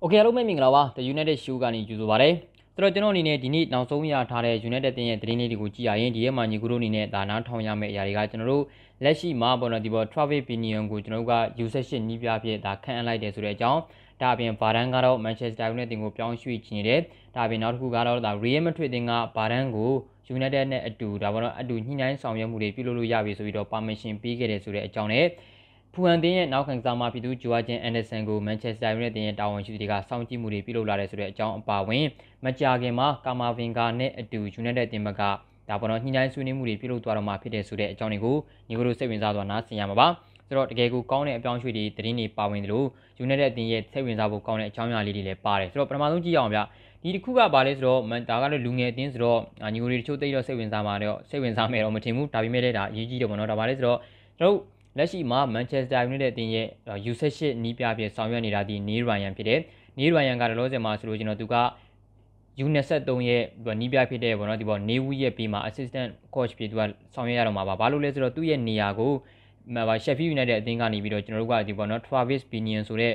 โอเคအားလုံးပဲမင်္ဂလာပါ The United Show ကနေကြိုဆိုပါရစေဆိုတော့ကျွန်တော်အနေနဲ့ဒီနေ့နောက်ဆုံးရထားတဲ့ United တင်ရဲ့သတင်းလေးတွေကိုကြည့်ရရင်ဒီရဲ့မှာညီကူတို့အနေနဲ့ဒါနားထောင်ရမယ့်အရာတွေကကျွန်တော်တို့လက်ရှိမှာပေါ့နော်ဒီပေါ် Travis Pinion ကိုကျွန်တော်တို့က U78 နီးပြဖြစ်ဒါခန့်အပ်လိုက်တယ်ဆိုတဲ့အကြောင်းဒါအပြင်ဗာဒန်ကတော့ Manchester United တင်ကိုပြောင်းရွှေ့ချင်နေတယ်ဒါအပြင်နောက်တစ်ခုကတော့ဒါ Real Madrid တင်ကဗာဒန်ကို United နဲ့အတူဒါပေါ့နော်အတူညှိနှိုင်းဆောင်ရွက်မှုတွေပြုလုပ်လို့ရပြီဆိုပြီးတော့ permission ပေးခဲ့တယ်ဆိုတဲ့အကြောင်းနဲ့ ဖူဟန်တင်းရဲ့နောက်ခံကစားမဖြစ်သူဂျိုအာဂျင်အန်ဒဆန်ကိုမန်ချက်စတာယူနိုက်တက်ရဲ့တာဝန်ရှိသူတွေကစောင့်ကြည့်မှုတွေပြုလုပ်လာတယ်ဆိုတဲ့အကြောင်းအပါအဝင်မကြာခင်မှာကာမာဗင်ကာနဲ့အတူယူနိုက်တက်တင်ဘက်ကဒါပေါ်တော့ညှိနှိုင်းဆွေးနွေးမှုတွေပြုလုပ်သွားတော့မှာဖြစ်တဲ့ဆိုတဲ့အကြောင်းတွေကိုညီကိုတို့စိတ်ဝင်စားသွားနားဆင်ရမှာပါဆိုတော့တကယ်ကိုကောင်းတဲ့အပြောင်းရွှေ့တွေသတင်းတွေပါဝင်တယ်လို့ယူနိုက်တက်တင်ရဲ့စိတ်ဝင်စားဖို့ကောင်းတဲ့အကြောင်းအရာလေးတွေလည်းပါတယ်ဆိုတော့ပထမဆုံးကြည့်အောင်ဗျဒီတစ်ခုကဘာလဲဆိုတော့ဒါကတော့လူငယ်အတင်းဆိုတော့ညီကိုတွေတချို့သိတော့စိတ်ဝင်စားမှာတော့စိတ်ဝင်စားမယ်တော့မထင်ဘူးဒါပေမဲ့လည်းဒါအရေးကြီးတယ်ပေါ့နော်ဒါပါလဲဆိုတော့ကျွန်တော်တို့ လက်ရှိမှာ Manchester United အသင်းရဲ့ U18 နီးပြပြဆောင်ရွက်နေတာဒီ Neil Ryan ဖြစ်တယ်။ Neil Ryan ကလောလောဆယ်မှာဆိုလို့ကျွန်တော်သူက U23 ရဲ့နီးပြဖြစ်တဲ့ပေါ့နော်ဒီပေါ်နေဝူရဲ့ပြီးမှာ assistant coach ဖြစ်သူကဆောင်ရွက်ရတော့မှာပါ။ဘာလို့လဲဆိုတော့သူ့ရဲ့နေရာကိုဟို Sheffield United အသင်းကနေပြီးတော့ကျွန်တော်တို့ကဒီပေါ်နော် Travis Pinion ဆိုတဲ့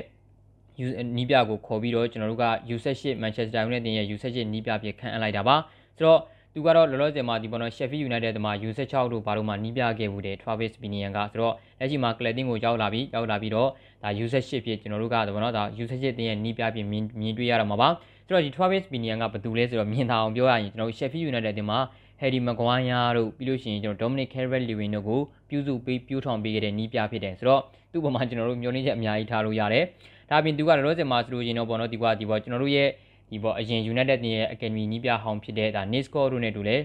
နီးပြကိုခေါ်ပြီးတော့ကျွန်တော်တို့က U18 Manchester United ရဲ့ U18 နီးပြဖြစ်ခန့်အပ်လိုက်တာပါ။ဆိုတော့ သူကတော့လောလောဆယ်မှာဒီပေါ်တော့ Sheffield United တမှာ U16 တို့ဘာလို့မှနီးပြခဲ့ဘူးတဲ့ Travis Binian ကဆိုတော့လက်ရှိမှာ Clayton ကိုရောက်လာပြီးရောက်လာပြီးတော့ဒါ U18 ဖြစ်ကျွန်တော်တို့ကတော့နော်ဒါ U18 တင်ရဲ့နီးပြပြင်မြင်တွေ့ရတော့မှာပါဆိုတော့ဒီ Travis Binian ကဘယ်သူလဲဆိုတော့မြင်သာအောင်ပြောရရင်ကျွန်တော်တို့ Sheffield United တင်မှာ Harry Maguire တို့ပြီးလို့ရှိရင်ကျွန်တော် Dominic Calvert-Lewin တို့ကိုပြုစုပေးပြိုးထောင်ပေးခဲ့တဲ့နီးပြဖြစ်တယ်ဆိုတော့သူ့ပေါ်မှာကျွန်တော်တို့မျှော်လင့်ချက်အများကြီးထားလို့ရတယ်ဒါပြင်သူကလောလောဆယ်မှာဆိုလို့ရှိရင်တော့ပေါ့နော်ဒီကဒီပေါ်ကျွန်တော်တို့ရဲ့ ဒီပေါ်အရင် United ရဲ့ Academy နီးပြဟောင်းဖြစ်တဲ့ဒါ Nisco တို့နဲ့တူလဲ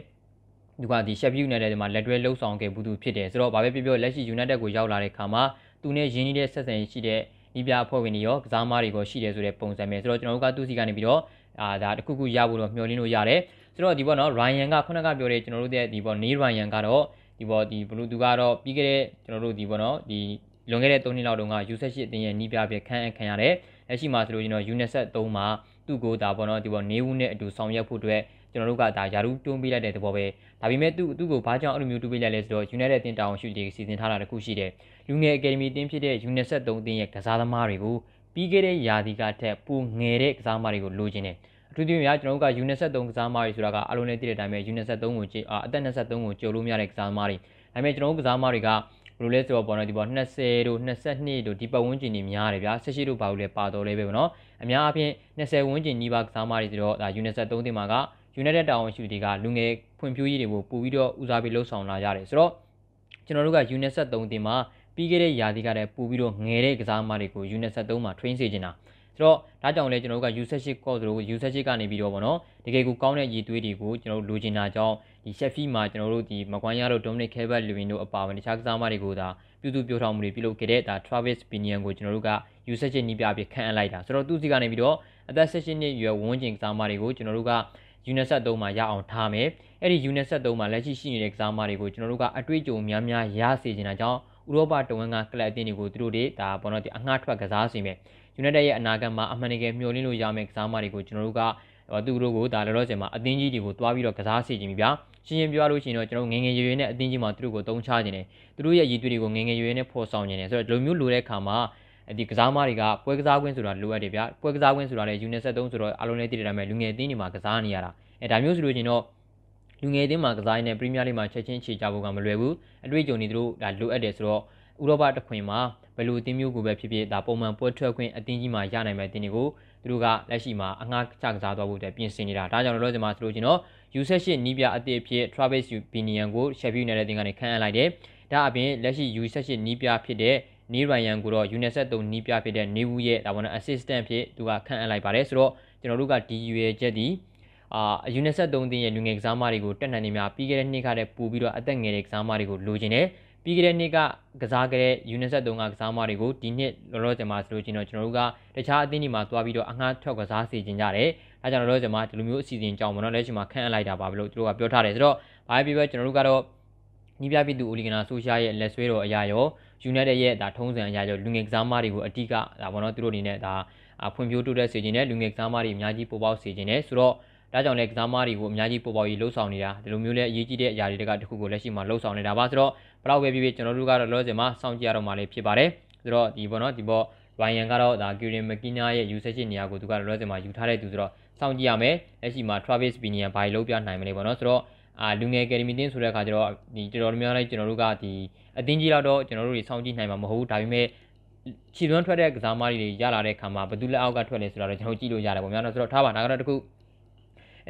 သူကဒီ Sheffield United မှာလက်တွဲလှုပ်ဆောင်ခဲ့ဘူးသူဖြစ်တယ်ဆိုတော့ဘာပဲပြောပြောလက်ရှိ United ကိုရောက်လာတဲ့ခါမှာသူနဲ့ရင်းနှီးတဲ့ဆက်ဆံရေးရှိတဲ့ဤပြအဖွဲ့ဝင်တွေရောကစားမားတွေကိုရှိတယ်ဆိုတဲ့ပုံစံပဲဆိုတော့ကျွန်တော်တို့ကသူ့စီကနေပြီးတော့အာဒါတခုခုရဖို့တော့မျှော်လင့်လို့ရတယ်ဆိုတော့ဒီပေါ့နော် Ryan ကခုနကပြောတဲ့ကျွန်တော်တို့ရဲ့ဒီပေါ့ Neil Ryan ကတော့ဒီပေါ့ဒီဘလူးသူကတော့ပြီးခဲ့တဲ့ကျွန်တော်တို့ဒီပေါ့နော်ဒီလွန်ခဲ့တဲ့3နှစ်လောက်တုန်းက U18 အတင်းရဲ့နီးပြပြခန့်အပ်ခံရတယ်လက်ရှိမှာဆိုလို့ကျွန်တော် UNICEF 3မှာ သူ့ကိုဒါပေါ့နော်ဒီပေါ့နေဦးနဲ့အတူဆောင်ရွက်ဖို့အတွက်ကျွန်တော်တို့ကဒါယာရုတွန်းပေးလိုက်တဲ့သဘောပဲဒါပေမဲ့သူ့သူ့ကိုဘာကြောင့်အဲ့လိုမျိုးတွန်းပေးလိုက်လဲဆိုတော့ United အသင်းတောင်ရှိတွေစီစဉ်ထားတာတခုရှိတယ်လူငယ်အကယ်ဒမီအသင်းဖြစ်တဲ့ UNICEF 3အသင်းရဲ့ကစားသမားတွေကိုပြီးခဲ့တဲ့ယာဒီကထက်ပိုငယ်တဲ့ကစားသမားတွေကိုလိုချင်တယ်အထူးသဖြင့်ကျွန်တော်တို့က UNICEF 3ကစားသမားတွေဆိုတာကအလုံးနဲ့တည်တဲ့အတိုင်းပဲ UNICEF 3ကိုအသက်23ကိုကြိုလို့မရတဲ့ကစားသမားတွေဒါပေမဲ့ကျွန်တော်တို့ကစားသမားတွေက ဘယ်လိုလဲဆိုတော့ပေါ့နော်ဒီပေါ်20တို့22တို့ဒီပတ်ဝန်းကျင်တွေများတယ်ဗျာ18တို့ဘာလို့လဲပါတော်လဲပဲပေါ့နော်အများအားဖြင့်20ဝန်းကျင်နီးပါးကစားသမားတွေဆိုတော့ဒါ UNICEF 3တင်မှာက United တာဝန်ရှိသူတွေကလူငယ်ဖွံ့ဖြိုးရေးတွေကိုပို့ပြီးတော့ဦးစားပေးလှုပ်ဆောင်လာကြတယ်ဆိုတော့ကျွန်တော်တို့က UNICEF 3တင်မှာပြီးခဲ့တဲ့ရာသီကတည်းကပို့ပြီးတော့ငယ်တဲ့ကစားသမားတွေကို UNICEF 3မှာ train စေချင်တာ ဆိုတော့ဒါကြောင့်လဲကျွန်တော်တို့က U78 course တို့ U78 ကနေပြီးတော့ဗောနော်တကယ်ကိုကောင်းတဲ့ရည်သွေးတွေကိုကျွန်တော်တို့လိုချင်တာကြောင့်ဒီ Sheffield မှာကျွန်တော်တို့ဒီမကွမ်းရတို့ Dominic Calvert-Lewin တို့အပါအဝင်တခြားကစားသမားတွေကိုဒါပြုစုပြောထောင်မှုတွေပြုလုပ်ခဲ့တဲ့ဒါ Travis Pinion ကိုကျွန်တော်တို့က U78 နီးပြအဖြစ်ခန့်အပ်လိုက်တာဆိုတော့သူစီကနေပြီးတော့အသက်16နှစ်ရွယ်ဝန်းကျင်ကစားသမားတွေကိုကျွန်တော်တို့က UNICEF 3မှာရအောင်ထားမယ်အဲ့ဒီ UNICEF 3မှာလက်ရှိရှိနေတဲ့ကစားသမားတွေကိုကျွန်တော်တို့ကအတွေ့အကြုံများများရစေချင်တာကြောင့်ဥရောပတဝန်ကကလပ်အသင်းတွေကိုသူတို့တွေဒါဘောနော်ဒီအငှားထွက်ကစားစီမယ် United ရဲ့အနာဂတ်မှာအမှန်တကယ်မျှော်လင့်လို့ရမယ့်ကစားသမားတွေကိုကျွန်တော်တို့ကသူတို့ကိုဒါလောလောဆယ်မှာအသင်းကြီးတွေကိုတွားပြီးတော့ကစားစီခြင်းပြရှင်းရှင်းပြောလို့ရှိရင်တော့ကျွန်တော်ငငယ်ရွယ်ရွယ်နဲ့အသင်းကြီးမှာသူတို့ကိုတုံးချခြင်းတယ်သူတို့ရဲ့ရည်သွေးတွေကိုငငယ်ရွယ်ရွယ်နဲ့ဖော်ဆောင်ခြင်းတယ်ဆိုတော့ဒီလိုမျိုးလိုတဲ့အခါမှာဒီကစားသမားတွေကပွဲကစားခွင့်ဆိုတာလိုအပ်တယ်ဗျာပွဲကစားခွင့်ဆိုတာလည်း UNICEF 3ဆိုတော့အလုံးလေးတည်တယ်ဒါပေမဲ့လူငယ်အသင်းတွေမှာကစားနေရတာအဲဒါမျိုးဆိုလို့ချင်းတော့လူငယ်အသင်းမှာကစားနေတဲ့ပရီးမီးယားလိမှာချက်ချင်းခြေချဖို့ကမလွယ်ဘူးအတွေ့အကြုံတွေသူတို့ဒါလိုအပ်တယ်ဆိုတော့ဥရောပတခွင်မှာ ဘယ်လိုအသင်းမျိုးကိုပဲဖြစ်ဖြစ်ဒါပုံမှန်ပွဲထွက်ခွင့်အသင်းကြီးမှာရနိုင်မယ့်အသင်းတွေကိုသူတို့ကလက်ရှိမှာအငှားချကစားသွားဖို့အတွက်ပြင်ဆင်နေတာဒါကြောင့်လို့ကျွန်မဆိုလို့ကျွန်တော် U78 နီးပြအသစ်ဖြစ် Travis Binian ကို Sheffield United တင်ကနေခန့်အပ်လိုက်တယ်ဒါအပြင်လက်ရှိ U78 နီးပြဖြစ်တဲ့ Neil Ryan ကိုတော့ UNICEF 3နီးပြဖြစ်တဲ့ Newu ရဲ့ဒါပေါ်နော် assistant ဖြစ်သူကခန့်အပ်လိုက်ပါတယ်ဆိုတော့ကျွန်တော်တို့ကဒီရွယ်ချက်ဒီအာ UNICEF 3တင်းရဲ့လူငယ်ကစားမတွေကိုတက်နိုင်နေများပြီးခဲ့တဲ့နှစ်ကတည်းကပို့ပြီးတော့အသက်ငယ်တဲ့ကစားမတွေကိုလိုချင်တယ် ပြီးခဲ့တဲ့နှစ်ကကစားခဲ့တဲ့ UNICEF 3ကကစားမတွေကိုဒီနှစ်လောလောဆယ်မှာဆိုလို့ချင်းတော့ကျွန်တော်တို့ကတခြားအသင်းတွေမှာတွားပြီးတော့အငှားထွက်ကစားစီခြင်းကြတယ်။အဲကြောင့်လောလောဆယ်မှာဒီလိုမျိုးအစီအစဉ်ကြောင်းပေါ့နော်လက်ရှိမှာခန့်အပ်လိုက်တာပါဘလို့သူတို့ကပြောထားတယ်ဆိုတော့ဘာပဲပြောကျွန်တော်တို့ကတော့ညီပြပြည်သူအိုလီဂနာဆိုရှာရဲ့လက်ဆွဲတော်အရာရော United ရဲ့ဒါထုံးစံအရာရောလူငယ်ကစားမတွေကိုအတိကဒါပေါ့နော်သူတို့အနေနဲ့ဒါဖွံ့ဖြိုးတိုးတက်စေခြင်းနဲ့လူငယ်ကစားမတွေအများကြီးပေါ်ပေါက်စေခြင်းနဲ့ဆိုတော့ ဒါကြောင့်လည်းကစားသမားတွေကိုအများကြီးပေါ်ပေါက်ရေးလှုပ်ဆောင်နေတာဒီလိုမျိုးလည်းအရေးကြီးတဲ့အရာတွေကတခုကိုလက်ရှိမှာလှုပ်ဆောင်နေတာပါဆိုတော့ဘလောက်ပဲဖြစ်ဖြစ်ကျွန်တော်တို့ကတော့လောဆယ်မှာစောင့်ကြည့်ရတော့မှလည်းဖြစ်ပါတယ်ဆိုတော့ဒီပေါ့နော်ဒီပေါ့ဘိုင်ယန်ကတော့ဒါကီရင်မကီနာရဲ့ U18 နေရာကိုသူကလောလောဆယ်မှာယူထားတဲ့သူဆိုတော့စောင့်ကြည့်ရမယ်လက်ရှိမှာ Travis Binian ဘာလို့ပြနိုင်မလဲပေါ့နော်ဆိုတော့အာလူငယ် Academy တင်းဆိုတဲ့အခါကျတော့ဒီတော်တော်များများလေးကျွန်တော်တို့ကဒီအတင်းကြီးတော့ကျွန်တော်တို့တွေစောင့်ကြည့်နိုင်မှာမဟုတ်ဘူးဒါပေမဲ့ခြေသွန်းထွက်တဲ့ကစားမတွေရလာတဲ့ခါမှာဘယ်သူလက်အောက်ကထွက်လဲဆိုတော့ကျွန်တော်ကြည့်လို့ရတယ်ပေါ့များတော့ဆိုတော့ထားပါနောက်တော့တစ်ခု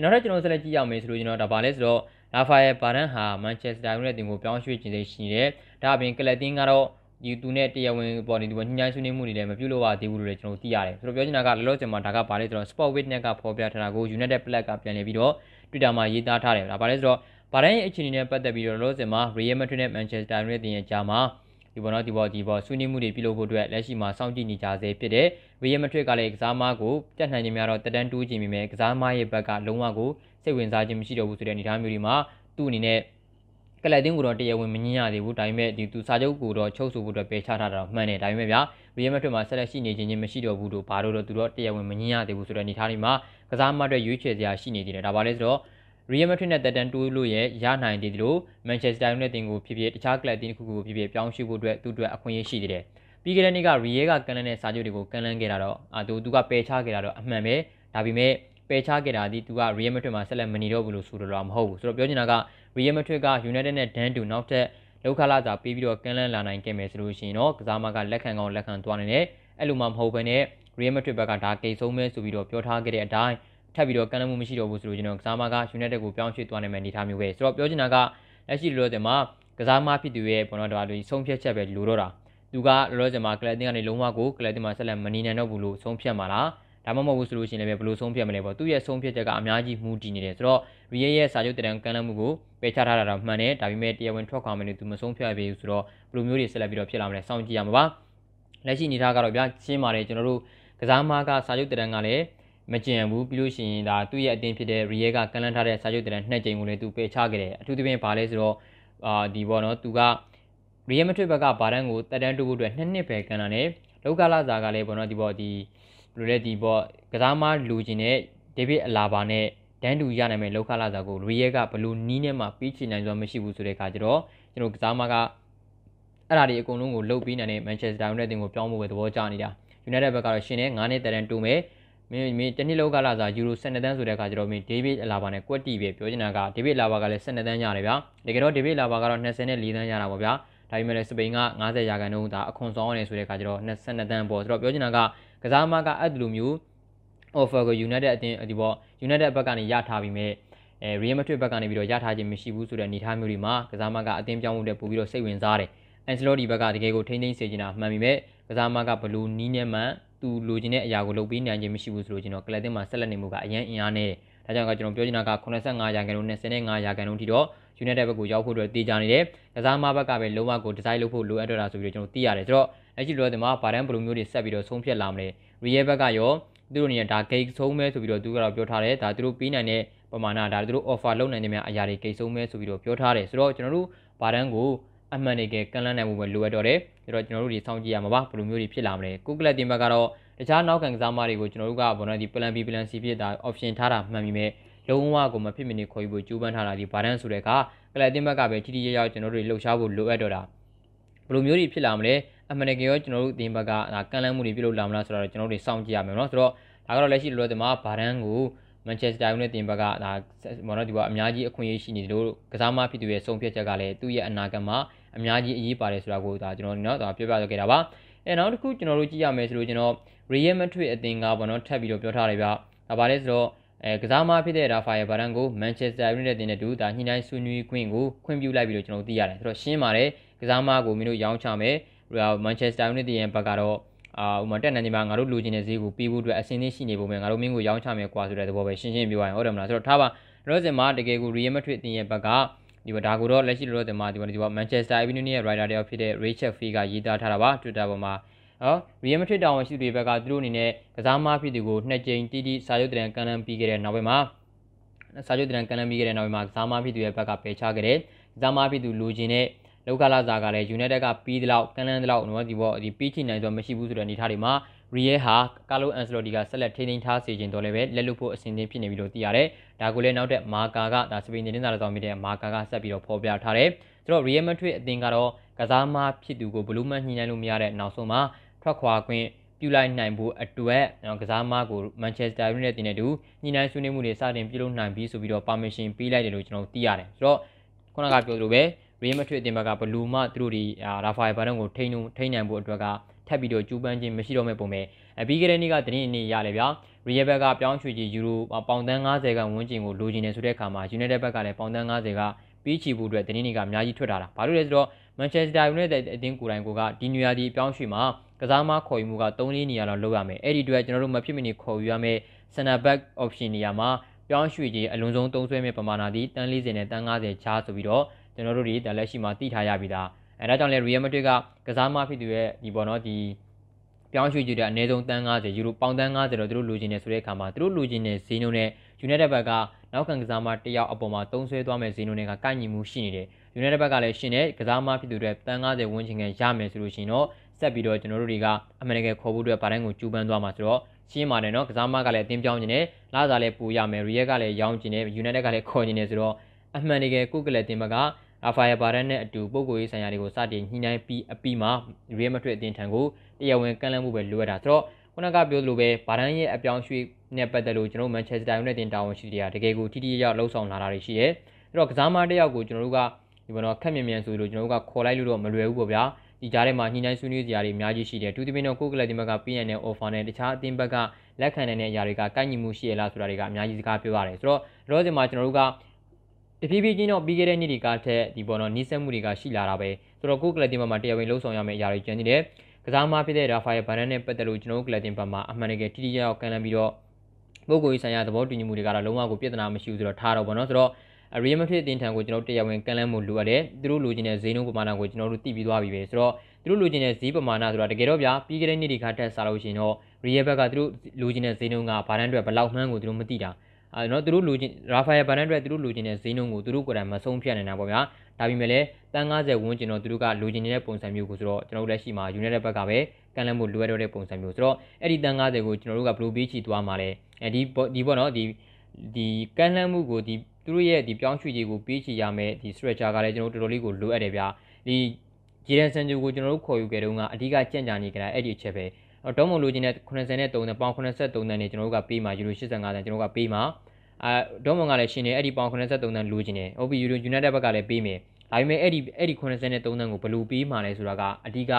နောက်တော့ကျွန်တော်ဆက်လက်ကြည့်ရမယ်ဆိုလို့ကျွန်တော်ဒါပါလဲဆိုတော့လာဖာယယ်ဘာရန်ဟာမန်ချက်စတာယူနိုက်တက်ကိုပြောင်းရွှေ့ခြင်းသိရှိနေတယ်ဒါအပြင်ကလပ်တင်းကတော့ဒီသူနဲ့တရားဝင်ပေါ်နေသူကညှိနှိုင်းဆွေးနွေးမှုတွေလည်းမပြုလုပ်ရသေးဘူးလို့လည်းကျွန်တော်သိရတယ်ဆိုတော့ပြောချင်တာကလောလောဆယ်မှာဒါကဘာလဲဆိုတော့ Sport Witness ကဖော်ပြထားတာကို United Black ကပြန်လည်ပြီးတော့ Twitter မှာရေးသားထားတယ်ဒါဘာလဲဆိုတော့ဘာတိုင်းရဲ့အခြေအနေနဲ့ပတ်သက်ပြီးတော့လောလောဆယ်မှာ Real Madrid နဲ့ Manchester United ရဲ့ကြားမှာ ဒီပေါ်တော့ဒီပေါ်ဒီပေါ်ဆွေးနွေးမှုတွေပြုလုပ်ဖို့အတွက်လက်ရှိမှာစောင့်ကြည့်နေကြဆဲဖြစ်တဲ့ Real Madrid ကလည်းကစားမကိုပြတ်နိုင်ခြင်းများတော့တက်တန်းတူးခြင်းမိမယ်ကစားမရဲ့ဘက်ကလုံးဝကိုစိတ်ဝင်စားခြင်းမရှိတော့ဘူးဆိုတဲ့အနေအထားမျိုးတွေမှာသူ့အနေနဲ့ကလပ်တင်းကိုတော့တရားဝင်မငင်းရသေးဘူးဒါပေမဲ့ဒီသူစာချုပ်ကိုတော့ချုပ်ဆိုဖို့အတွက်ပယ်ချထားတာတော့မှန်တယ်ဒါပေမဲ့ဗျာ Real Madrid မှာဆက်လက်ရှိနေခြင်းချင်းမရှိတော့ဘူးလို့ဘာလို့တော့သူတော့တရားဝင်မငင်းရသေးဘူးဆိုတဲ့အနေအထားတွေမှာကစားမအတွက်ရွေးချယ်စရာရှိနေသေးတယ်ဒါပါလဲဆိုတော့ Real Madrid နဲ့တက်တန်တိုးလို့ရရနိုင်သေးတယ်လို့ Manchester United တင်ကိုဖြစ်ဖြစ်တခြားကလပ်တင်းတစ်ခုခုကိုဖြစ်ဖြစ်ပြောင်းရွှေ့ဖို့အတွက်သူ့အတွက်အခွင့်အရေးရှိသေးတယ်ပြီးခဲ့တဲ့နေ့က Real ကကန်လန်းတဲ့စာချုပ်တွေကိုကန်လန်းခဲ့တာတော့အာသူသူကပယ်ချခဲ့တာတော့အမှန်ပဲဒါပေမဲ့ပယ်ချခဲ့တာဒီသူက Real Madrid မှာဆက်လက်မနေတော့ဘူးလို့ဆိုတော့မဟုတ်ဘူးဆိုတော့ပြောချင်တာက Real Madrid က United နဲ့ Dan တူနောက်ထပ်လောက်ခလာစာပေးပြီးတော့ကန်လန်းလာနိုင်ခဲ့မယ်ဆိုလို့ရှိရင်တော့ကစားမကလက်ခံကောင်းလက်ခံသွားနေတယ်အဲ့လိုမှမဟုတ်ဘဲနဲ့ Real Madrid ဘက်ကဒါကိတ်ဆုံးမဲဆိုပြီးတော့ပြောထားခဲ့တဲ့အတိုင်း ထပ်ပြီးတော့ကန့်လန့်မှုမရှိတော့ဘူးဆိုလို့ကျွန်တော်ကစားမက United ကိုပြောင်းရွှေ့သွားနိုင်မယ့်အနေအထားမျိုးပဲဆိုတော့ပြောချင်တာကလက်ရှိလောလောဆယ်မှာကစားမဖြစ်သူရဲ့ဘောနော်တော်လူဆုံးဖြတ်ချက်ပဲလိုတော့တာသူကလောလောဆယ်မှာကလပ်တင်ကနေလုံးဝကိုကလပ်တင်မှာဆက်လက်မနေနိုင်တော့ဘူးလို့ဆုံးဖြတ်မှာလားဒါမှမဟုတ်ဘူးဆိုလို့ရှိရင်လည်းဘယ်လိုဆုံးဖြတ်မလဲပေါ့သူ့ရဲ့ဆုံးဖြတ်ချက်ကအများကြီးမူတည်နေတယ်ဆိုတော့ Real ရဲ့စာချုပ်တရံကန့်လန့်မှုကိုပယ်ချထားတာတော့မှန်တယ်ဒါပေမဲ့တရားဝင်ထွက်ခွာမယ်လို့သူမဆုံးဖြတ်ပေးဘူးဆိုတော့ဘယ်လိုမျိုးတွေဆက်လက်ပြီးတော့ဖြစ်လာမလဲစောင့်ကြည့်ရမှာပါလက်ရှိအနေထားကတော့ဗျာရှင်းပါတယ်ကျွန်တော်တို့ကစားမကစာချုပ်တရံကလည်း မကျင်ဘူးပြီးလို့ရှိရင်ဒါသူ့ရဲ့အတင်းဖြစ်တဲ့ Real ကကန်လန်းထားတဲ့စာချုပ်တရံနှစ်ကြိမ်ကိုလည်းသူပယ်ချခဲ့တယ်အထူးသဖြင့်ဘာလဲဆိုတော့အာဒီဘောနော်သူက Real Madrid ဘက်ကဘာတန်းကိုတက်တန်းတိုးဖို့အတွက်နှစ်နှစ်ပဲကန်လာတယ်လောက်ကလာဇာကလည်းဘောနော်ဒီဘောဒီဘယ်လိုလဲဒီဘောကစားမလူချင်းတဲ့ဒေးဗစ်အလာဘာနဲ့ဒန်တူရနိုင်မဲ့လောက်ကလာဇာကို Real ကဘလို့နီးနဲ့မှပြီးချင်နိုင်စွာမရှိဘူးဆိုတဲ့အခါကျတော့ကျွန်တော်ကစားမကအဲ့ဒါတွေအကုန်လုံးကိုလှုပ်ပြီးနိုင်တဲ့ Manchester United ကိုပြောင်းဖို့ပဲသဘောကျနေတာ United ဘက်ကတော့ရှင်နဲ့9နှစ်တက်တန်းတိုးမယ် မင်းမင်းတနည်းလောက်ကလာစားယူရို12တန်းဆိုတဲ့အခါကျတော့မင်းဒေးဗစ်အလာဘာနဲ့ကွက်တီပဲပြောချင်တာကဒေးဗစ်အလာဘာကလည်း12တန်းရတယ်ဗျာတကယ်တော့ဒေးဗစ်အလာဘာကတော့24တန်းရတာပေါ့ဗျာဒါပေမဲ့လည်းစပိန်က90ရာခိုင်နှုန်းဒါအခွန်ဆောင်ရတယ်ဆိုတဲ့အခါကျတော့22တန်းပေါ့ဆိုတော့ပြောချင်တာကကစားမကအဲ့ဒီလိုမျိုး offer ကို United အတင်းဒီပေါ့ United ဘက်ကနေရထားပြီးမဲ့အဲ Real Madrid ဘက်ကနေပြီးတော့ရထားခြင်းမရှိဘူးဆိုတဲ့အနေအထားမျိုးတွေမှာကစားမကအတင်းပြောင်းမှုတဲ့ပို့ပြီးတော့စိတ်ဝင်စားတယ်။ Ancelotti ဘက်ကတကယ်ကိုထိန်းသိမ်းစေချင်တာမှန်ပြီမဲ့ကစားမကဘလူးနီးနဲ့မှ သူလိုချင်တဲ့အရာကိုလုပ်ပေးနိုင်ခြင်းမရှိဘူးဆိုလို့ကျွန်တော်ကလပ်တင်မှာဆက်လက်နေမှုကအရင်အင်အားနေတယ်။ဒါကြောင့်ကကျွန်တော်ပြောချင်တာက85ရာခိုင်နှုန်းနဲ့15ရာခိုင်နှုန်းထိတော့ United ဘက်ကိုရောက်ဖို့အတွက်တည်ကြနေတယ်။ကစားမဘက်ကပဲလုံးဝကိုဒီဇိုင်းလုပ်ဖို့လိုအပ်တော့တာဆိုပြီးတော့ကျွန်တော်သိရတယ်။ဆိုတော့အဲ့ဒီလိုတဲ့မှာဗာဒန်ဘလူးမျိုးတွေဆက်ပြီးတော့ဆုံးဖြတ်လာမလဲ။ Real ဘက်ကရောသူတို့အနေနဲ့ဒါဂိတ်ဆုံးမဲဆိုပြီးတော့သူကတော့ပြောထားတယ်။ဒါသူတို့ပေးနိုင်တဲ့ပမာဏဒါသူတို့ offer လုပ်နိုင်တဲ့များအရာတွေဂိတ်ဆုံးမဲဆိုပြီးတော့ပြောထားတယ်။ဆိုတော့ကျွန်တော်တို့ဗာဒန်ကို အမှန်တကယ်ကန်လန်းနိုင်မှုပဲလိုအပ်တော့တယ်။ဒါတော့ကျွန်တော်တို့ဒီစောင့်ကြည့်ရမှာပါဘယ်လိုမျိုးတွေဖြစ်လာမလဲ။ကုကလပ်တင်ဘက်ကတော့တခြားနောက်ခံကစားမတွေကိုကျွန်တော်တို့ကဘောနော်ဒီ plan B plan C ဖြစ်တာ option ထားတာမှန်ပြီမဲ့လုံးဝကိုမဖြစ်မနေခေါ်ယူဖို့ကြိုးပမ်းထားတာဒီဗာဒန်ဆိုတဲ့အခါကလပ်တင်ဘက်ကပဲထိထိရရောက်ကျွန်တော်တို့လှုပ်ရှားဖို့လိုအပ်တော့တာဘယ်လိုမျိုးတွေဖြစ်လာမလဲအမှန်တကယ်ရောကျွန်တော်တို့အသင်းဘက်ကကန်လန်းမှုတွေပြုလုပ်လာမလားဆိုတော့ကျွန်တော်တို့စောင့်ကြည့်ရမယ်နော်ဆိုတော့ဒါကတော့လက်ရှိလောလောဆယ်မှာဗာဒန်ကိုမန်ချက်စတာယူနိုက်တက်ဘက်ကဒါမော်နော်ဒီကအများကြီးအခွင့်အရေးရှိနေတယ်လို့ကစားမဖြစ်သူရဲ့ဆုံးဖြတ်ချက်ကလည်းသူ့ရဲ့အနာဂတ်မှာ အများကြီးအရေးပါတယ်ဆိုတာကိုဒါကျွန်တော်နော်ဒါပြောပြခဲ့တာပါအဲနောက်တစ်ခုကျွန်တော်တို့ကြည့်ရမယ်ဆိုလို့ကျွန်တော် Real Madrid အသင်းကဘောနော်ထပ်ပြီးတော့ပြောထားတယ်ဗျဒါပါလဲဆိုတော့အဲကစားမဖြစ်တဲ့ရာဖာယယ်ဘာရန်ကိုမန်ချက်စတာယူနိုက်တက်တင်တဲ့တူဒါညှိနှိုင်းဆွေးနွေးခွင့်ကိုခွင့်ပြုလိုက်ပြီးတော့ကျွန်တော်သိရတယ်ဆိုတော့ရှင်းပါတယ်ကစားမကိုမင်းတို့ရောင်းချမယ်မန်ချက်စတာယူနိုက်တက်ရဲ့ဘက်ကတော့အာဥမာတက်နေနေမှာငါတို့လိုချင်တဲ့ဈေးကိုပေးဖို့အတွက်အစင်းသင်းရှိနေပုံပဲငါတို့မင်းကိုရောင်းချမယ်ကွာဆိုတဲ့သဘောပဲရှင်းရှင်းပြောရရင်ဟုတ်တယ်မလားဆိုတော့ထားပါလောစင်မှာတကယ်ကို Real Madrid တင်ရဲ့ဘက်က ဒီဒါကိုတော့လက်ရှိလောစင်မှာဒီဒီမှာ Manchester Evening ရဲ့ writer တယောက်ဖြစ်တဲ့ Rachel Fee ကရေးသားထားတာပါ Twitter ပေါ်မှာနော် Real Madrid တာဝန်ရှိသူတွေဘက်ကသူတို့အနေနဲ့ကစားမဖြစ်သူကိုနှစ်ကြိမ်တီးတီးစာချုပ်တရံကန်လန်းပြီးခဲ့တဲ့နောက်ပိုင်းမှာစာချုပ်တရံကန်လန်းပြီးခဲ့တဲ့နောက်ပိုင်းမှာကစားမဖြစ်သူရဲ့ဘက်ကပယ်ချခဲ့တယ်ကစားမဖြစ်သူလူချင်းတဲ့လောက်ကလာစာကလည်း United ကပြီးတဲ့လောက်ကန်လန်းတဲ့လောက်နော်ဒီဘောဒီပြီးချင်နိုင်ဆိုမရှိဘူးဆိုတဲ့အနေအထားတွေမှာ Real ဟာကာလိုအန်ဆလိုတီကဆက်လက်ထိန်းသိမ်းထားစေခြင်းတော့လည်းပဲလက်လွတ်ဖို့အဆင်သင့်ဖြစ်နေပြီလို့သိရတယ်။ဒါကိုလည်းနောက်တဲ့မာကာကဒါစပိန်သတင်းစာတော်မြစ်တဲ့မာကာကဆက်ပြီးတော့ဖော်ပြထားတယ်။ဆိုတော့ Real Madrid အသင်းကတော့ကစားမဖြစ်သူကိုဘလူးမန်ညှိနှိုင်းလို့မရတဲ့နောက်ဆုံးမှာထွက်ခွာခွင့်ပြုလိုက်နိုင်ဖို့အတွက်ကစားမကိုမန်ချက်စတာယူနိုက်တက်နဲ့တူညှိနှိုင်းဆွေးနွေးမှုတွေစတင်ပြုလုပ်နိုင်ပြီးဆိုပြီးတော့ permission ပေးလိုက်တယ်လို့ကျွန်တော်သိရတယ်ဆိုတော့ခုနကပြောသလိုပဲ Real Madrid အသင်းဘက်ကဘလူးမှသူတို့ဒီရာဖာယယ်ဘာဒန်ကိုထိန်းထိန်းနိုင်ဖို့အတွက်ကထ ပ်ပြီးတော့ကျူးပန်းခြင်းမရှိတော့မဲ့ပုံပဲအပြီးကလေးနေ့ကတင်းအနေရလေဗျာ Real ဘက်ကပြောင်းရွှေ့ကြီးယူရိုပေါင်တန်း90ကဝန်းကျင်ကိုလိုချင်နေဆိုတဲ့အခါမှာ United ဘက်ကလည်းပေါင်တန်း90ကပြီးချီဖို့အတွက်တင်းနေကအများကြီးထွက်လာတာဘာလို့လဲဆိုတော့ Manchester United အသင်းကိုယ်တိုင်ကဒီနွေရာသီအပြောင်းရွှေ့မှာကစားမခေါ်ယူမှုက3လေးနေရာလောက်လုပ်ရမယ်အဲ့ဒီအတွက်ကျွန်တော်တို့မဖြစ်မနေခေါ်ယူရမယ် center back option နေရာမှာပြောင်းရွှေ့ကြီးအလုံးစုံသုံးဆွဲမဲ့ပမာဏသည်တန်း40နဲ့တန်း90ချားဆိုပြီးတော့ကျွန်တော်တို့ဒီလက်ရှိမှာသိထားရပြီသား အဲဒါကြောင့်လဲ Real Madrid ကကစားမဖြစ်သူရဲ့ဒီပေါ့နော်ဒီပြောင်းရွှေ့ကြည့်တဲ့အနည်းဆုံးတန်း90ယူရိုပေါင်တန်း90တော့သူတို့လိုချင်နေဆိုတဲ့အခါမှာသူတို့လိုချင်တဲ့ဈေးနှုန်းနဲ့ United ဘက်ကနောက်ခံကစားမတယောက်အပေါ်မှာသုံးဆွဲသွားမဲ့ဈေးနှုန်းတွေကကိုက်ညီမှုရှိနေတယ် United ဘက်ကလည်းရှင်တဲ့ကစားမဖြစ်သူတွေတန်း90ဝန်းကျင်ကရမယ်ဆိုလို့ရှိရင်တော့ဆက်ပြီးတော့ကျွန်တော်တို့တွေကအမှန်တကယ်ခေါ်ဖို့အတွက်ဗာတိုင်းကိုကျူးပန်းသွားမှာဆိုတော့ရှင်းပါတယ်နော်ကစားမကလည်းအတင်းပြောင်းနေတယ်လာစားလည်းပူရမယ်ရီယက်ကလည်းရောင်းကျင်တယ် United ကလည်းခေါ်နေတယ်ဆိုတော့အမှန်တကယ်ကုကလည်းတင်ဘက အာဖာယာဘာရန်နဲ့အတူပုံကိုရေးဆိုင်ရာတွေကိုစတင်ညှိနှိုင်းပြီးအပြီးမှာရီယက်မထရစ်အတင်းထံကိုတရားဝင်ကန့်လန့်မှုပဲလိုအပ်တာဆိုတော့ခုနကပြောသလိုပဲဘာရန်ရဲ့အပြောင်းရွှေ့နဲ့ပတ်သက်လို့ကျွန်တော်မန်ချက်စတာယူနိုက်တက်တာဝန်ရှိတွေကတကယ်ကိုထိထိရောက်လှုပ်ဆောင်လာတာတွေရှိတယ်အဲ့တော့ကစားမတစ်ယောက်ကိုကျွန်တော်တို့ကဒီဘောတော့ခက်မြန်မြန်ဆိုလို့ကျွန်တော်တို့ကခေါ်လိုက်လို့တော့မလွယ်ဘူးပေါ့ဗျာဒီကြားထဲမှာညှိနှိုင်းဆွေးနွေးစရာတွေအများကြီးရှိတယ်တူတီမင်းတော့ကိုကလပ်ဒီဘက်က PN နဲ့ offer နဲ့တခြားအသင်းဘက်ကလက်ခံနိုင်တဲ့အရာတွေကကိုက်ညီမှုရှိရလားဆိုတာတွေကအများကြီးစကားပြောရတယ်ဆိုတော့ရောစင်မှာကျွန်တော်တို့က တဖြည်းဖြည်းချင်းတော့ပြီးခဲ့တဲ့နှစ်တွေကထက်ဒီပေါ်တော့နီးစပ်မှုတွေကရှိလာတာပဲဆိုတော့ကိုကလပ်တင်ဘက်မှာတရားဝင်လှုပ်ဆောင်ရမယ့်အရာတွေကျန်နေတယ်ကစားမဖြစ်တဲ့ရာဖာယယ်ဘာနန်နဲ့ပတ်သက်လို့ကျွန်တော်တို့ကလပ်တင်ဘက်မှာအမှန်တကယ်တိတိကျကျကန်လန်ပြီးတော့ပုဂ္ဂိုလ်ရေးဆိုင်ရာသဘောတူညီမှုတွေကတော့လုံးဝကိုပြဿနာမရှိဘူးဆိုတော့ထားတော့ဗောနော်ဆိုတော့အရီယမဖြစ်အတင်းထံကိုကျွန်တော်တရားဝင်ကန်လန်းမှုလိုအပ်တယ်သူတို့လိုချင်တဲ့ဈေးနှုန်းပမာဏကိုကျွန်တော်တို့သိပြီးသွားပြီပဲဆိုတော့သူတို့လိုချင်တဲ့ဈေးပမာဏဆိုတာတကယ်တော့ဗျာပြီးခဲ့တဲ့နှစ်ဒီခါတက်စားလို့ရှိရင်တော့ရီယဘက်ကသူတို့လိုချင်တဲ့ဈေးနှုန်းကဘာတန်းအတွက်ဘယ်လောက်မှန်းကိုသူတို့မသိတာ အဲတော့သူတို့လိုချင်ရာဖာယယ်ဘာတန်းအတွက်သူတို့လိုချင်တဲ့ဈေးနှုန်းကိုသူတို့ကိုယ်တိုင်မဆုံးဖြတ်နိုင်တာပေါ့ဗျာဒါပေမဲ့လည်းတန်90ဝန်းကျင်တော့သူတို့ကလိုချင်နေတဲ့ပုံစံမျိုးကိုဆိုတော့ကျွန်တော်တို့လက်ရှိမှာ United ဘက်ကပဲကန်လန်းမှုလိုအပ်တော့တဲ့ပုံစံမျိုးဆိုတော့အဲ့ဒီတန်90ကိုကျွန်တော်တို့ကဘယ်လိုပေးချီသွားမှာလဲအဲဒီဒီပေါ့နော်ဒီဒီကန်လန်းမှုကိုဒီသူတို့ရဲ့ဒီပြောင်းရွှေ့ကြီးကိုပေးချီရမယ်ဒီ stretcher ကလည်းကျွန်တော်တို့တော်တော်လေးကိုလိုအပ်တယ်ဗျာဒီဂျီရန်ဆန်ဂျူကိုကျွန်တော်တို့ခေါ်ယူခဲ့တုန်းကအဓိကကြံ့ကြာနေကြတာအဲ့ဒီအချက်ပဲ တော့မလိုချင်တဲ့83နဲ့ပေါင်83တန်းနဲ့ကျွန်တော်တို့ကပေးမှာယူရို85တန်းကျွန်တော်တို့ကပေးမှာအဲတော့မွန်ကလည်းရှင်နေအဲ့ဒီပေါင်83တန်းလိုချင်တယ်ဟုတ်ပြီယူရို United ဘက်ကလည်းပေးမယ်ဒါပေမဲ့အဲ့ဒီအဲ့ဒီ83တန်းကိုဘယ်လိုပေးမှာလဲဆိုတာကအဓိက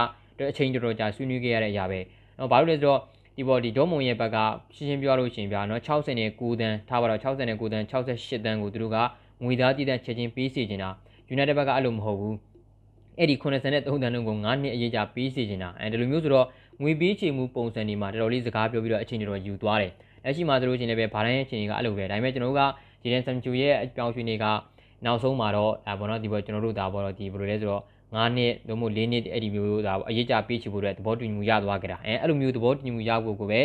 အချိန်တော်တော်ကြာဆွေးနွေးခဲ့ရတဲ့အရာပဲ။ဘာလို့လဲဆိုတော့ဒီပေါ်ဒီဒေါမုံရဲ့ဘက်ကရှင်းရှင်းပြောလို့ရှိရင်ဗျာနော်60နဲ့9တန်းထားပါတော့60နဲ့9တန်း68တန်းကိုသူတို့ကငွေသားတည်တဲ့ချက်ချင်းပေးစီနေတာ United ဘက်ကအဲ့လိုမဟုတ်ဘူးအဲ့ဒီ83တန်းလုံးကို9နှစ်အရေးကြာပေးစီနေတာအဲဒီလိုမျိုးဆိုတော့ ငွေပေးချေမှုပုံစံတွေမှာတော်တော်လေးစကားပြောပြီးတော့အချိန်တော်ယူသွားတယ်လက်ရှိမှာသူတို့ချင်းလည်းပဲဗာတိုင်းရဲ့အချိန်တွေကအဲ့လိုပဲဒါပေမဲ့ကျွန်တော်တို့ကဂျီဒန်ဆမ်ချူရဲ့အပြောင်းရွှေ့တွေကနောက်ဆုံးမှာတော့အဲဘောနော်ဒီပေါ်ကျွန်တော်တို့ဒါပေါ်တော့ဒီဘယ်လိုလဲဆိုတော့9နှစ်သို့မဟုတ်4နှစ်အဲ့ဒီမျိုးဒါအရေးကြပေးချဖို့အတွက်သဘောတူညီမှုရသွားကြတာအဲအဲ့လိုမျိုးသဘောတူညီမှုရဖို့ကိုပဲ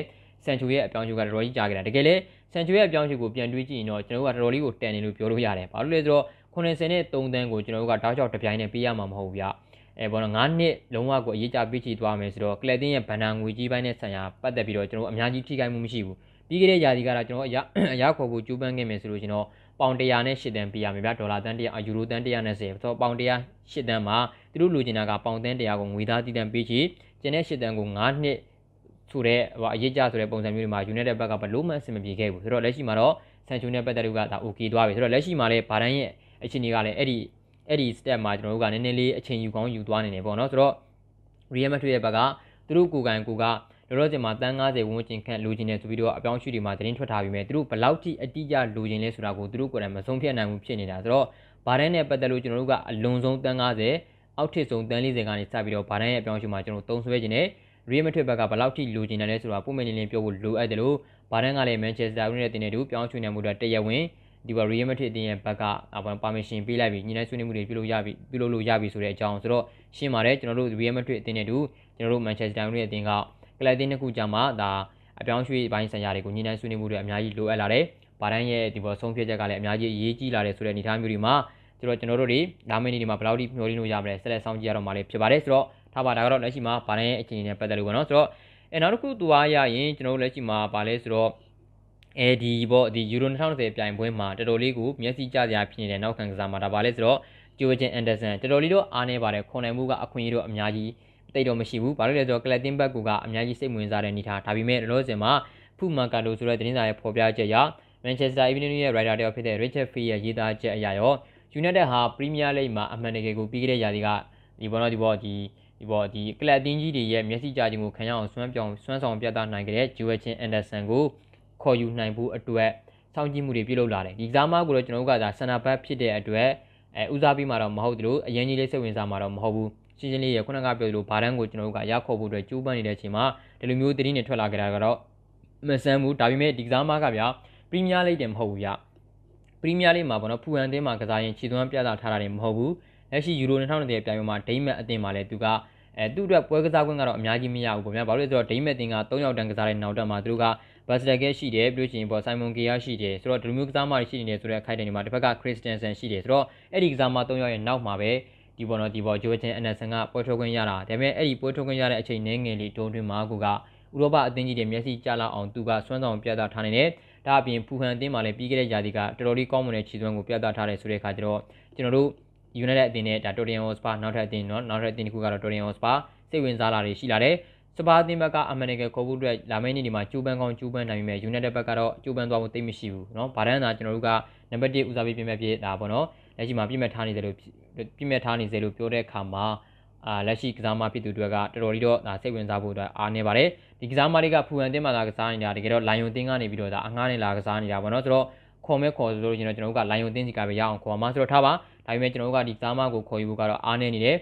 ဆန်ချူရဲ့အပြောင်းအလဲကတော်တော်ကြီးကြာခဲ့တာတကယ်လေဆန်ချူရဲ့အပြောင်းအလဲကိုပြန်တွေးကြည့်ရင်တော့ကျွန်တော်တို့ကတော်တော်လေးကိုတန်နေလို့ပြောလို့ရတယ်ဘာလို့လဲဆိုတော့90နဲ့3တန်းကိုကျွန်တော်တို့ကတောက်ချောက်တစ်ပြိုင်နဲ့ပေးရမှာမဟုတ်ဘူးဗျ အဲဘောနော်9နှစ်လုံးဝကိုအရေးကြပေးချသွားမယ်ဆိုတော့ကလပ်တင်းရဲ့ဗန်နာငွေကြီးပိုင်းနဲ့ဆန်ရပတ်သက်ပြီးတော့ကျွန်တော်အများကြီးထိခိုက်မှုမရှိဘူးပြီးခဲ့တဲ့ယာဒီကတော့ကျွန်တော်အရာအရာခေါ်ဖို့ကြိုးပမ်းခဲ့မယ်ဆိုလို့ကျွန်တော်ပေါင်100နဲ့8တန်းပေးရမယ်ဗျဒေါ်လာတန်း100ယူရိုတန်း190ဆိုတော့ပေါင်100 8တန်းမှာသူတို့လိုချင်တာကပေါင်တန်း100ကိုငွေသားတည်တန်းပေးချီကျန်တဲ့8တန်းကို9နှစ်ဆိုတဲ့ဟိုအရေးကြဆိုတဲ့ပုံစံမျိုးတွေမှာ United ဘက်ကဘလို့မှအဆင်မပြေခဲ့ဘူးဆိုတော့လက်ရှိမှာတော့ Sancho နဲ့ပတ်သက်လို့ကဒါ okay သွားပြီဆိုတော့လက်ရှိမှာလည်းဗာဒန်ရဲ့အခြေအနေကလည်းအဲ့ဒီ အဲ့ဒီ step မှာကျွန်တော်တို့ကနည်းနည်းလေးအချိန်ယူကောင်းယူသွားနေတယ်ပေါ့နော်ဆိုတော့ Real Madrid ရဲ့ဘက်ကသူတို့ကိုယ်ကန်ကိုကလောလောဆယ်မှာတန်း90ဝန်းကျင်ခန့်လိုချင်တယ်ဆိုပြီးတော့အပြောင်းအရွှေ့တွေမှာသတင်းထွက်ထားပြီးမြဲသူတို့ဘလောက်ထိအတိအကျလိုချင်လဲဆိုတာကိုသူတို့ကိုယ်တိုင်မဆုံးဖြတ်နိုင်ဘူးဖြစ်နေတာဆိုတော့ဗာဒန်နဲ့ပတ်သက်လို့ကျွန်တော်တို့ကအလွန်ဆုံးတန်း90အောက်ထစ်ဆုံးတန်း40ကနေစပြီးတော့ဗာဒန်ရဲ့အပြောင်းအရွှေ့မှာကျွန်တော်သုံးဆွဲခြင်းနဲ့ Real Madrid ဘက်ကဘလောက်ထိလိုချင်တယ်လဲဆိုတာပုံမှန်လင်းလင်းပြောဖို့လိုအပ်တယ်လို့ဗာဒန်ကလည်း Manchester United တင်တဲ့တူပြောင်းရွှေ့နေမှုတွေတရားဝင် ဒီပါ Real Madrid တင်ရဲ့ဘက်ကပါမရှင်ပေးလိုက်ပြီးညီနိုင်ဆွေးနွေးမှုတွေပြုလုပ်ရပြီပြုလုပ်လို့ရပြီဆိုတဲ့အကြောင်းဆိုတော့ရှင်းပါတယ်ကျွန်တော်တို့ Real Madrid တင်တဲ့တူကျွန်တော်တို့ Manchester United တင်ကကလပ်တင်းတစ်ခုကြာမှဒါအပြောင်းရွှေ့ပိုင်းဆိုင်ရာတွေကိုညှိနှိုင်းဆွေးနွေးမှုတွေအများကြီးလိုအပ်လာတယ်။ဗာဒန်ရဲ့ဒီပေါ်ဆုံးဖြတ်ချက်ကလည်းအများကြီးအရေးကြီးလာတယ်ဆိုတဲ့အနေအထားမျိုးတွေမှာကျွန်တော်ကျွန်တော်တို့တွေလာမယ့်နေ့ဒီမှာဘယ်လောက်ထိမျှော်လင့်လို့ရမလဲဆက်လက်ဆောင်ကြည့်ရတော့မှာလည်းဖြစ်ပါတယ်ဆိုတော့ထားပါဒါကတော့လက်ရှိမှာဗာဒန်ရဲ့အခြေအနေနဲ့ပတ်သက်လို့ပေါ့နော်ဆိုတော့အဲနောက်တစ်ခုသူအားရရင်ကျွန်တော်တို့လက်ရှိမှာဗာလဲဆိုတော့ အဲဒီပေါ့ဒီယူရို2020ပြိုင်ပွဲမှာတော်တော်လေးကိုမျက်စိကျစရာဖြစ်နေတဲ့နောက်ခံကစားမှာဒါပါလဲဆိုတော့ဂျိုဂျင်အန်ဒါဆန်တော်တော်လေးတော့အားနေပါတယ်ခွန်နိုင်မှုကအခွင့်အရေးတော့အများကြီးတိတ်တော့မရှိဘူးဘာလို့လဲဆိုတော့ကလပ်တင်ဘက်ကအများကြီးစိတ်ဝင်စားတဲ့အနေထားဒါပေမဲ့လောလောဆယ်မှာဖူမာကာတိုဆိုတဲ့သတင်းစာရဲ့ဖော်ပြချက်အရ Manchester Evening News ရဲ့ writer တယောက်ဖြစ်တဲ့ Richard Fee ရဲ့ရေးသားချက်အရရော United ဟာ Premier League မှာအမှန်တကယ်ကိုပြီးခဲ့တဲ့ရာသီကဒီဘောနော်ဒီဘောဒီဒီဘောဒီကလပ်အသင်းကြီးတွေရဲ့မျက်စိကြခြင်းကိုခံရအောင်စွမ်းပြောင်းစွမ်းဆောင်ပြသနိုင်ခဲ့တဲ့ Joel Chin Anderson ကို ခေါ်ယူနိုင်ဖို့အတွက်စောင့်ကြည့်မှုတွေပြုလုပ်လာတယ်ဒီကစားမကိုတော့ကျွန်တော်တို့ကဒါဆန္ဒဘတ်ဖြစ်တဲ့အတွက်အဲဦးစားပေးမှာတော့မဟုတ်သလိုအရင်ကြီးလေးစိတ်ဝင်စားမှာတော့မဟုတ်ဘူးရှင်းရှင်းလေးရခုနကပြောသလိုဘာတန်းကိုကျွန်တော်တို့ကရခေါ်ဖို့အတွက်ကြိုးပမ်းနေတဲ့အချိန်မှာဒီလိုမျိုးသတင်းတွေထွက်လာကြတာကတော့မဆန်းဘူးဒါပေမဲ့ဒီကစားမကဗျာပရီးမီးယားလိတ်တယ်မဟုတ်ဘူးဗျပရီးမီးယားလိမှာပေါ့နော်ဖူဟန်အသင်းမှာကစားရင်ခြေသွမ်းပြသထားတာတွေမဟုတ်ဘူးလက်ရှိယူရို2020ပြိုင်ပွဲမှာဒိမတ်အသင်းမှာလည်းသူကအဲသူ့အတွက်ပွဲကစားခွင့်ကတော့အများကြီးမရဘူးပေါ့ဗျာဘာလို့လဲဆိုတော့ဒိမတ်အသင်းက3ယောက်တန်းကစားတဲ့နောက်တက်မှာသူတို့က ဘတ်စတက်ကဲရှိတယ်ပြီးလို့ရှိရင်ပေါ့ဆိုင်မွန်ဂီယာရှိတယ်ဆိုတော့ဒီလိုမျိုးကစားမတွေရှိနေတယ်ဆိုတော့အခိုက်အတန့်တွေမှာတစ်ဖက်ကခရစ်စတန်ဆန်ရှိတယ်ဆိုတော့အဲ့ဒီကစားမ3ယောက်ရဲ့နောက်မှာပဲဒီပေါ်တော့ဒီပေါ်ဂျိုချန်အန်ဒန်ဆန်ကပွဲထုတ်ခွင့်ရတာဒါပေမဲ့အဲ့ဒီပွဲထုတ်ခွင့်ရတဲ့အချိန်နည်းငယ်လေးတုံးတွင်းမှာကူကဥရောပအသင်းကြီးတွေမျက်စိကျလာအောင်သူကစွမ်းဆောင်ပြသထားနေတယ်ဒါအပြင်ဖူဟန်အသင်းမှာလည်းပြီးခဲ့တဲ့ရာသီကတော်တော်လေးကောင်းမွန်တဲ့ခြေစွမ်းကိုပြသထားတယ်ဆိုတဲ့အခါကျတော့ကျွန်တော်တို့ United အသင်းနဲ့ဒါ Tottenham Hotspur နောက်ထပ်အသင်းနော်နောက်ထပ်အသင်းတစ်ခုကတော့ Tottenham Hotspur စိတ်ဝင်စားလာတွေရှိလာတယ် စပါအသင်းဘက်ကအမှန်တကယ်ခေါ်ဖို့အတွက်လာမယ့်နေ့ဒီမှာကျူပန်ကောင်းကျူပန်နိုင်ပြီမဲ့ United ဘက်ကတော့ကျူပန်သွားဖို့သိမရှိဘူးเนาะဗာဒန်သာကျွန်တော်တို့ကနံပါတ်1ဦးစားပေးပြင်မဲ့ပြတာပေါ့နော်လက်ရှိမှာပြင်မဲ့ထားနေတယ်လို့ပြင်မဲ့ထားနေစေလို့ပြောတဲ့အခါမှာအာလက်ရှိကစားမဖြစ်သူတွေကတော်တော်လေးတော့ဒါစိတ်ဝင်စားဖို့အတွက်အားနေပါတယ်ဒီကစားမတွေကဖူဟန်အသင်းမှာသာကစားနေတာတကယ်တော့လိုင်ယွန်အသင်းကနေပြီးတော့ဒါအငှားနဲ့လာကစားနေတာပေါ့နော်ဆိုတော့ခေါ်မဲ့ခေါ်ဆိုလို့ကျွန်တော်တို့ကလိုင်ယွန်အသင်းစီကပဲရအောင်ခေါ်မှာဆိုတော့ထားပါဒါပေမဲ့ကျွန်တော်တို့ကဒီကစားမကိုခေါ်ယူဖို့ကတော့အားနေနေတယ်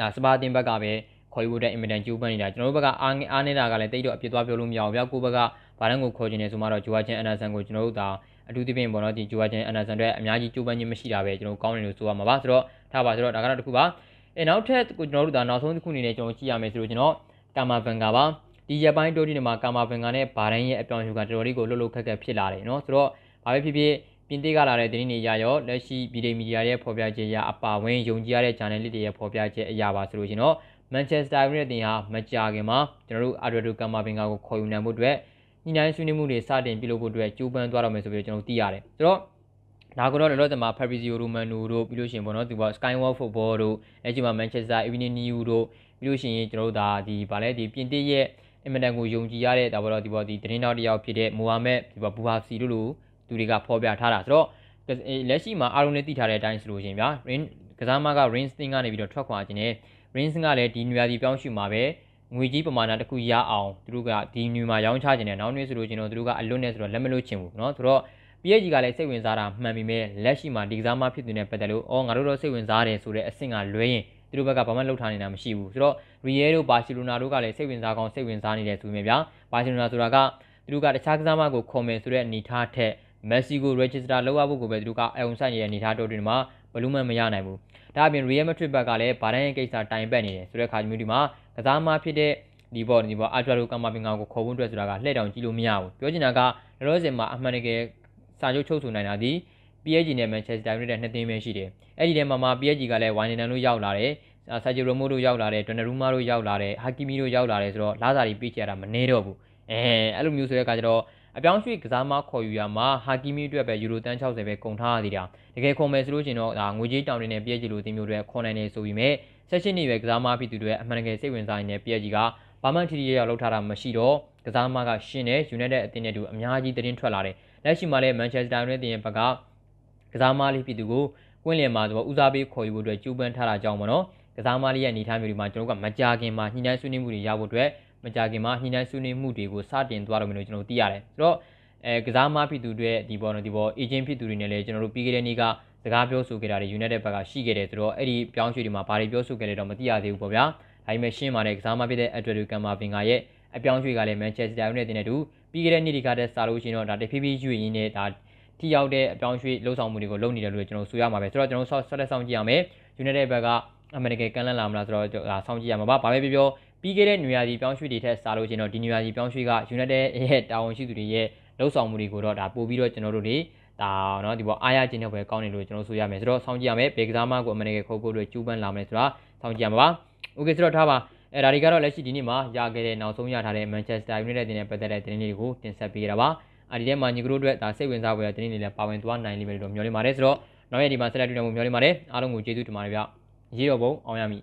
အာစပါအသင်းဘက်ကပဲ ခေါ်ယူဖို့တဲ့အင်မတန်ကြိုးပမ်းနေတာကျွန်တော်တို့ဘက်ကအားအားနေတာကလည်းတိတ်တော့အပြစ်သွားပြောလို့မရဘူးဗျာကိုဘက်ကဘာတန်းကိုခေါ်ချင်နေဆိုမှတော့ဂျိုဝါချန်အန်ဒါဆန်ကိုကျွန်တော်တို့ဒါအထူးသဖြင့်ပေါ့နော်ဒီဂျိုဝါချန်အန်ဒါဆန်တွေအများကြီးကြိုးပမ်းခြင်းမရှိတာပဲကျွန်တော်ကောင်းတယ်လို့ဆိုရမှာပါဆိုတော့ထားပါဆိုတော့ဒါကတော့တစ်ခုပါအဲနောက်ထပ်ကိုကျွန်တော်တို့ဒါနောက်ဆုံးတစ်ခုအနေနဲ့ကျွန်တော်ကြည့်ရမယ်ဆိုလို့ကျွန်တော်ကာမာဗန်ကာပါဒီရက်ပိုင်းတိုးတီနေမှာကာမာဗန်ကာနဲ့ဘာဒန်ရဲ့အပြောင်းအလဲကတော်တော်လေးကိုလှုပ်လှုပ်ခက်ခက်ဖြစ်လာတယ်နော်ဆိုတော့ဘာပဲဖြစ်ဖြစ်ပြင်သစ်ကလာတဲ့သတင်းတွေရရောလက်ရှိဗီဒီမီဒီယာရဲ့ဖော်ပြချက်အရအပါဝင်ယုံကြည်ရတဲ့ channel လေးတွေရဲ့ဖော်ပြချက်အရာပါဆိုလို့ကျွန်တော် မန်ချက်စတာယူနိုက်တက်တင်ဟာမကြာခင်မှာကျွန်တော်တို့အာဒရီဒိုကာမာဘင်ကာကိုခေါ်ယူနိုင်ဖို့အတွက်ညှိနှိုင်းဆွေးနွေးမှုတွေစတင်ပြုလုပ်ဖို့အတွက်ကြိုးပမ်းသွားတော့မယ်ဆိုပြီးကျွန်တော်သိရတယ်ဆိုတော့ဒါကတော့လောလောဆယ်မှာ Fabrizio Romano တို့ပြီးလို့ရှိရင်ပေါ့နော်ဒီပေါ် Skywalk Football တို့အဲကျမှ Manchester Evening News တို့ပြီးလို့ရှိရင်ကျွန်တော်တို့ဒါဒီဗာလဲဒီပြင်သစ်ရဲ့အင်မတန်ကိုယုံကြည်ရတဲ့ဒါပေါ်တော့ဒီပေါ်ဒီတင်းတော်တယောက်ဖြစ်တဲ့မိုဟာမက်ဒီပေါ်ဘူဟာစီတို့လိုသူတွေကဖော်ပြထားတာဆိုတော့လက်ရှိမှာအားလုံးလည်းသိထားတဲ့အတိုင်းဆိုလို့ရှိရင်ဗျာ Rain ကစားမက Rain Sting ကနေပြီးတော့ထွက်ခွာခြင်းနဲ့ Rings ကလည်းဒီနွေရာသီပြောင်းရွှေ့မှာပဲငွေကြီးပမာဏတစ်ခုရအောင်သူတို့ကဒီနွေမှာရောင်းချခြင်းနဲ့နောက်နွေဆိုလို့ချင်းတော့သူတို့ကအလွတ်နဲ့ဆိုတော့လက်မလို့ချင်ဘူးเนาะဆိုတော့ PSG ကလည်းစိတ်ဝင်စားတာမှန်ပြီမဲ့လက်ရှိမှာဒီကစားမဖြစ်နေတဲ့ပတ်သက်လို့အော်ငါတို့တော့စိတ်ဝင်စားတယ်ဆိုတဲ့အဆင့်ကလွဲရင်သူတို့ဘက်ကဘာမှလှုပ်ထားနေတာမရှိဘူးဆိုတော့ Real တို့ Barcelona တို့ကလည်းစိတ်ဝင်စားကောင်းစိတ်ဝင်စားနေတယ်ဆိုပေမဲ့ဗျာ Barcelona ဆိုတာကသူတို့ကတခြားကစားမကိုခေါ်မယ်ဆိုတဲ့အနေထားထက် Messi ကို register လုပ်ရဖို့ကိုပဲသူတို့ကအယုံဆိုင်နေတဲ့အနေထားတို့တွေမှာ ဘလို့မှမရနိုင်ဘူးဒါအပြင် Real Madrid ဘက်ကလည်းဗာဒန်ရဲ့ကိစ္စတိုင်ပတ်နေတယ်ဆိုတဲ့ခါမျိုးဒီမှာကစားမဖြစ်တဲ့ဒီဘောဒီဘောအာဂျာရိုကာမာပင်ကာကိုခေါ်ဖို့အတွက်ဆိုတာကလှည့်တောင်ကြည့်လို့မရဘူးပြောချင်တာကလောလောဆယ်မှာအမှန်တကယ်စာချုပ်ချုပ်ဆိုနိုင်တာဒီ PSG နဲ့ Manchester United နှစ်သင်းပဲရှိတယ်အဲ့ဒီထဲမှာမှာ PSG ကလည်းဝိုင်နန်တို့ရောက်လာတယ်ဆာဂျီရိုမိုတို့ရောက်လာတယ်ဒွန်နရူမာတို့ရောက်လာတယ်ဟာကီမီတို့ရောက်လာတယ်ဆိုတော့လာစာတွေပြည့်ချရတာမနေတော့ဘူးအဲအဲ့လိုမျိုးဆိုတဲ့အခါကျတော့ အပြောင်းရွှေ့ကစားမခေါ်ယူရမှာဟာကီမီအတွက်ပဲယူရိုတန်း60ပဲကုန်ထားရသေးတာတကယ်ခုံမယ်ဆိုလို့ရှိရင်တော့ဒါငွေကြေးတောင်တွေနဲ့ပြည့်ကြည့်လို့အသင်းမျိုးတွေခွန်နိုင်နေဆိုပြီးမြဲဆက်ရှိနေပဲကစားမဖြစ်သူတွေအမှန်တကယ်စိတ်ဝင်စားနေတဲ့ပြည့်ကြီးကဘာမှထီထီရရလောက်ထားတာမရှိတော့ကစားမကရှင်တဲ့ United အသင်းနဲ့တူအများကြီးတင်းထွက်လာတယ်လက်ရှိမှာလည်း Manchester United ရဲ့ဘက်ကကစားမလေးဖြစ်သူကိုကွင်းလင်မှာဆိုတော့ဦးစားပေးခေါ်ယူဖို့အတွက်ကြိုးပမ်းထားတာကြောင့်ပေါ့နော်ကစားမလေးရဲ့အနေထားမျိုးဒီမှာကျွန်တော်ကမကြခင်မှာညှိနှိုင်းဆွေးနွေးမှုတွေရဖို့အတွက် မကြခင်မှာညှိနှိုင်းဆွေးနွေးမှုတွေကိုစတင်သွားတော့မယ်လို့ကျွန်တော်သိရတယ်ဆိုတော့အဲကစားမဖြစ်သူတွေဒီပေါ်နော်ဒီပေါ် agent ဖြစ်သူတွေနဲ့လည်းကျွန်တော်တို့ပြီးခဲ့တဲ့နေ့ကစကားပြောဆိုခဲ့တာတွေ United ဘက်ကရှိခဲ့တယ်ဆိုတော့အဲ့ဒီပြောင်းရွှေ့တွေမှာဘာတွေပြောဆိုခဲ့လဲတော့မသိရသေးဘူးပေါ့ဗျာဒါပေမဲ့ရှင်းပါတယ်ကစားမဖြစ်တဲ့ Edward Camavinga ရဲ့အပြောင်းရွှေ့ကလည်း Manchester United နဲ့တူပြီးခဲ့တဲ့နေ့ဒီကတည်းကစားလို့ရှိရင်တော့ဒါတဖြည်းဖြည်းရွှေ့ရင်းနဲ့ဒါထိရောက်တဲ့အပြောင်းရွှေ့လှုပ်ဆောင်မှုတွေကိုလုပ်နေတယ်လို့ကျွန်တော်ဆိုရမှာပဲဆိုတော့ကျွန်တော်ဆက်လက်ဆောင်ကြည့်ရမယ် United ဘက်ကအမေရိကန်ကန်လန့်လာမလားဆိုတော့ဒါဆောင်ကြည့်ရမှာပါဘာပဲပြောပြော ပြီးခဲ့တဲ့နွေရာသီပြောင်းရွှေ့တွေထက်စားလို့ရှိရင်တော့ဒီနွေရာသီပြောင်းရွှေ့က United ရဲ့တာဝန်ရှိသူတွေရဲ့လှုပ်ဆောင်မှုတွေကိုတော့ဒါပို့ပြီးတော့ကျွန်တော်တို့တွေဒါเนาะဒီပေါ်အားရခြင်းနဲ့ပဲကောင်းတယ်လို့ကျွန်တော်ဆိုရမယ်ဆိုတော့စောင့်ကြည့်ရမယ်ဘေကစားမကိုအမေရိကန်ခုတ်ဖို့အတွက်ကျူးပန်းလာမယ်ဆိုတာစောင့်ကြည့်ရမှာပါโอเคဆိုတော့ထားပါအဲဒါတွေကတော့လက်ရှိဒီနေ့မှာရခဲ့တဲ့နောက်ဆုံးရထားတဲ့ Manchester United တင်တဲ့ပတ်သက်တဲ့သတင်းတွေကိုတင်ဆက်ပေးကြတာပါအဲဒီထဲမှာညီကတို့အတွက်ဒါစိတ်ဝင်စားဖွယ်တဲ့သတင်းတွေလည်းပါဝင်သွားနိုင်လိမ့်မယ်လို့မျှော်လင့်ပါတယ်ဆိုတော့နောက်ရက်ဒီမှာဆက်လက်တွေ့နိုင်မှုမျှော်လင့်ပါတယ်အားလုံးကိုကျေးဇူးတင်ပါတယ်ဗျရေတော်ဘုံအောင်ရမည်